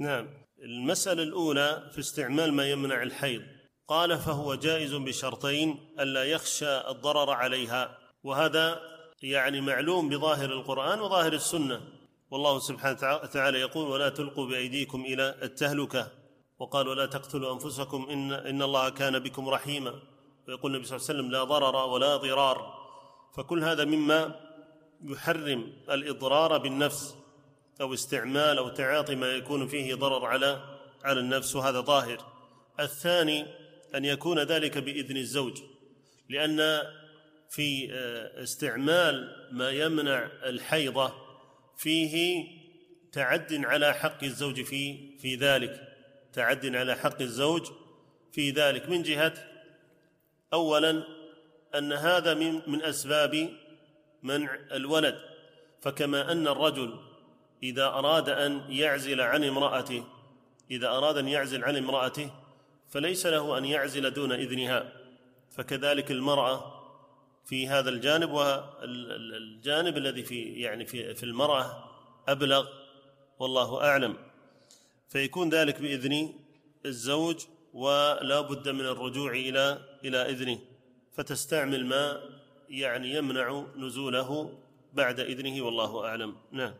نعم. المسألة الأولى في استعمال ما يمنع الحيض. قال فهو جائز بشرطين ألا يخشى الضرر عليها. وهذا يعني معلوم بظاهر القرآن وظاهر السنة. والله سبحانه وتعالى يقول ولا تلقوا بأيديكم إلى التهلكة. وقال ولا تقتلوا أنفسكم إن, إن الله كان بكم رحيما. ويقول النبي صلى الله عليه وسلم لا ضرر ولا ضرار. فكل هذا مما يحرم الإضرار بالنفس. أو استعمال أو تعاطي ما يكون فيه ضرر على على النفس وهذا ظاهر الثاني أن يكون ذلك بإذن الزوج لأن في آه، استعمال ما يمنع الحيضة فيه تعد على حق الزوج في في ذلك. تعد على حق الزوج في ذلك. من جهة أولا أن هذا من من أسباب منع الولد. فكما أن الرجل إذا أراد أن يعزل عن امرأته إذا أراد أن يعزل عن امرأته فليس له أن يعزل دون إذنها. فكذلك المرأة في هذا الجانب والجانب الذي في يعني في في المرأة أبلغ والله أعلم. فيكون ذلك بإذن الزوج ولا بد من الرجوع إلى إلى إذنه. فتستعمل ما يعني يمنع نزوله بعد إذنه والله أعلم. نعم.